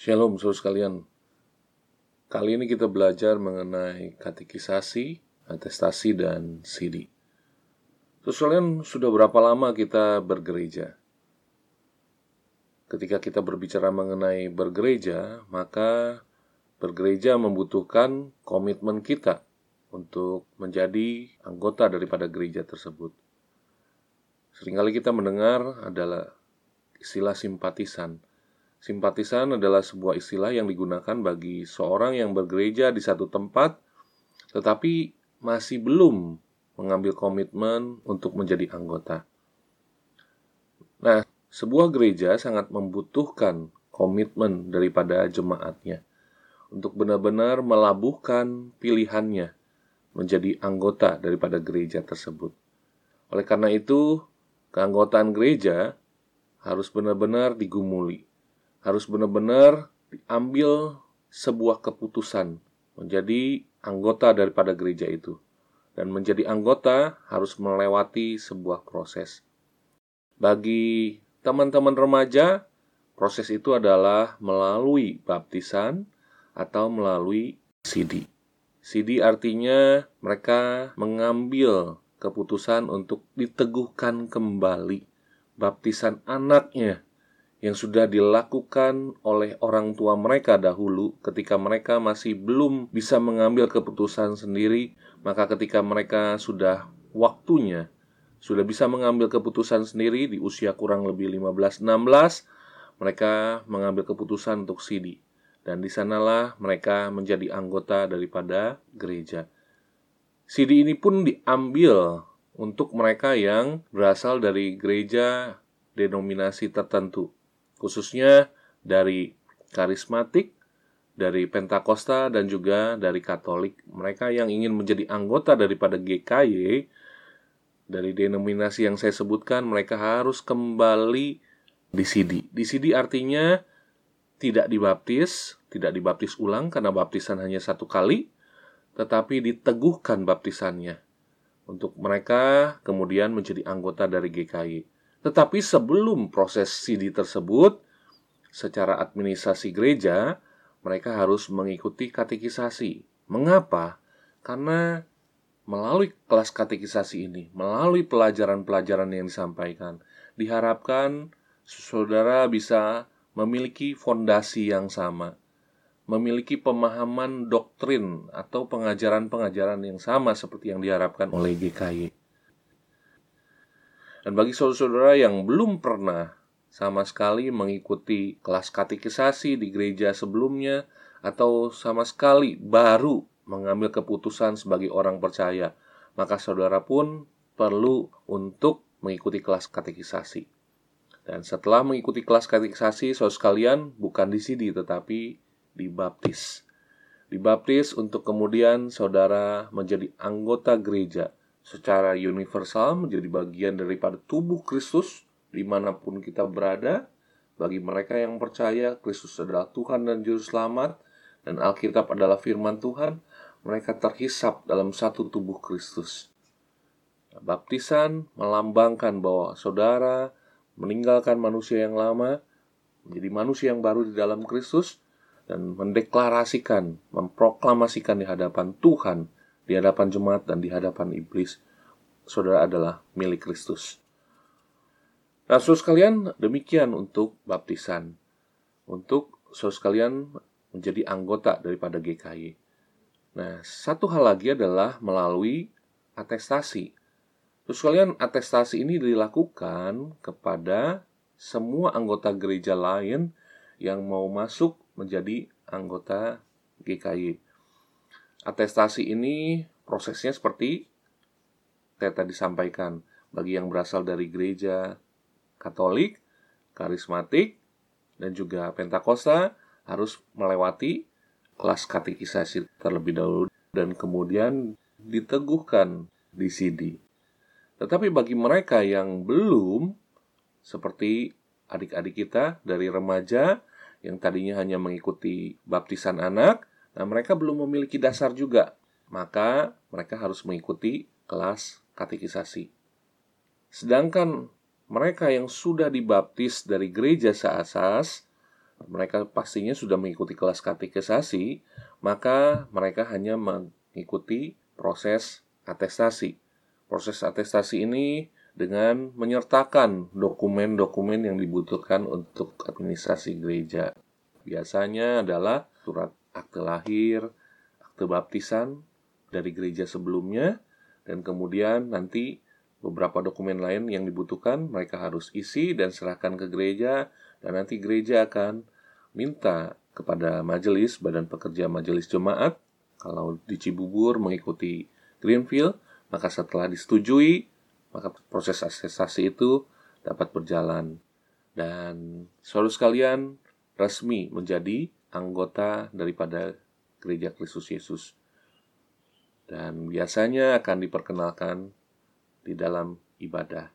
Shalom saudara sekalian. Kali ini kita belajar mengenai katekisasi, atestasi, dan sidi. Saudara sekalian, sudah berapa lama kita bergereja? Ketika kita berbicara mengenai bergereja, maka bergereja membutuhkan komitmen kita untuk menjadi anggota daripada gereja tersebut. Seringkali kita mendengar adalah istilah simpatisan. Simpatisan adalah sebuah istilah yang digunakan bagi seorang yang bergereja di satu tempat, tetapi masih belum mengambil komitmen untuk menjadi anggota. Nah, sebuah gereja sangat membutuhkan komitmen daripada jemaatnya untuk benar-benar melabuhkan pilihannya menjadi anggota daripada gereja tersebut. Oleh karena itu, keanggotaan gereja harus benar-benar digumuli, harus benar-benar diambil sebuah keputusan menjadi anggota daripada gereja itu. Dan menjadi anggota harus melewati sebuah proses. Bagi teman-teman remaja, proses itu adalah melalui baptisan atau melalui CD. CD artinya mereka mengambil keputusan untuk diteguhkan kembali baptisan anaknya yang sudah dilakukan oleh orang tua mereka dahulu ketika mereka masih belum bisa mengambil keputusan sendiri, maka ketika mereka sudah waktunya sudah bisa mengambil keputusan sendiri di usia kurang lebih 15-16, mereka mengambil keputusan untuk sidi. Dan di sanalah mereka menjadi anggota daripada gereja. CD ini pun diambil untuk mereka yang berasal dari gereja denominasi tertentu, khususnya dari karismatik, dari Pentakosta dan juga dari Katolik. Mereka yang ingin menjadi anggota daripada GKY dari denominasi yang saya sebutkan, mereka harus kembali di CD. Di CD artinya tidak dibaptis, tidak dibaptis ulang karena baptisan hanya satu kali, tetapi diteguhkan baptisannya untuk mereka kemudian menjadi anggota dari GKI. Tetapi sebelum proses CD tersebut, secara administrasi gereja, mereka harus mengikuti katekisasi. Mengapa? Karena melalui kelas katekisasi ini, melalui pelajaran-pelajaran yang disampaikan, diharapkan saudara bisa memiliki fondasi yang sama, memiliki pemahaman doktrin atau pengajaran-pengajaran yang sama seperti yang diharapkan oleh GKI. Dan bagi saudara-saudara yang belum pernah sama sekali mengikuti kelas katekisasi di gereja sebelumnya atau sama sekali baru mengambil keputusan sebagai orang percaya, maka saudara pun perlu untuk mengikuti kelas katekisasi. Dan setelah mengikuti kelas katekisasi, saudara sekalian bukan di sini tetapi dibaptis. Dibaptis untuk kemudian saudara menjadi anggota gereja secara universal, menjadi bagian daripada tubuh Kristus di mana pun kita berada. Bagi mereka yang percaya Kristus adalah Tuhan dan Juru Selamat, dan Alkitab adalah firman Tuhan, mereka terhisap dalam satu tubuh Kristus. Baptisan melambangkan bahwa saudara meninggalkan manusia yang lama, menjadi manusia yang baru di dalam Kristus, dan mendeklarasikan, memproklamasikan di hadapan Tuhan, di hadapan jemaat dan di hadapan iblis, saudara adalah milik Kristus. Nah, saudara sekalian, demikian untuk baptisan. Untuk saudara sekalian menjadi anggota daripada GKI. Nah, satu hal lagi adalah melalui atestasi. Saudara sekalian, atestasi ini dilakukan kepada semua anggota gereja lain yang mau masuk menjadi anggota GKI. Atestasi ini prosesnya seperti saya tadi sampaikan bagi yang berasal dari gereja Katolik, karismatik, dan juga Pentakosta harus melewati kelas katekisasi terlebih dahulu dan kemudian diteguhkan di CD. Tetapi bagi mereka yang belum, seperti adik-adik kita dari remaja yang tadinya hanya mengikuti baptisan anak, nah mereka belum memiliki dasar juga. Maka mereka harus mengikuti kelas katekisasi. Sedangkan mereka yang sudah dibaptis dari gereja seasas, mereka pastinya sudah mengikuti kelas katekisasi, maka mereka hanya mengikuti proses atestasi. Proses atestasi ini dengan menyertakan dokumen-dokumen yang dibutuhkan untuk administrasi gereja. Biasanya adalah surat akte lahir, akte baptisan dari gereja sebelumnya, dan kemudian nanti beberapa dokumen lain yang dibutuhkan mereka harus isi dan serahkan ke gereja, dan nanti gereja akan minta kepada majelis, badan pekerja majelis jemaat, kalau di Cibubur mengikuti Greenfield, maka setelah disetujui, maka proses asesasi itu dapat berjalan. Dan saudara sekalian resmi menjadi anggota daripada gereja Kristus Yesus. Dan biasanya akan diperkenalkan di dalam ibadah.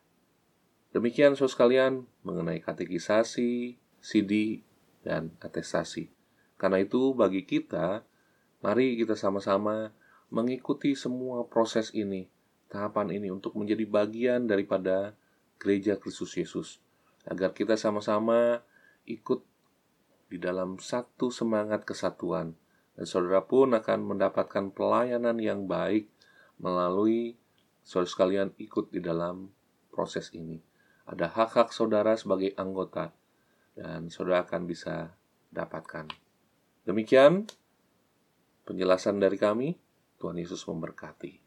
Demikian saudara sekalian mengenai katekisasi, CD, dan atestasi. Karena itu bagi kita, mari kita sama-sama mengikuti semua proses ini, tahapan ini untuk menjadi bagian daripada gereja Kristus Yesus. Agar kita sama-sama ikut di dalam satu semangat kesatuan. Dan saudara pun akan mendapatkan pelayanan yang baik melalui saudara sekalian ikut di dalam proses ini. Ada hak-hak saudara sebagai anggota dan saudara akan bisa dapatkan. Demikian penjelasan dari kami. Tuhan Yesus memberkati.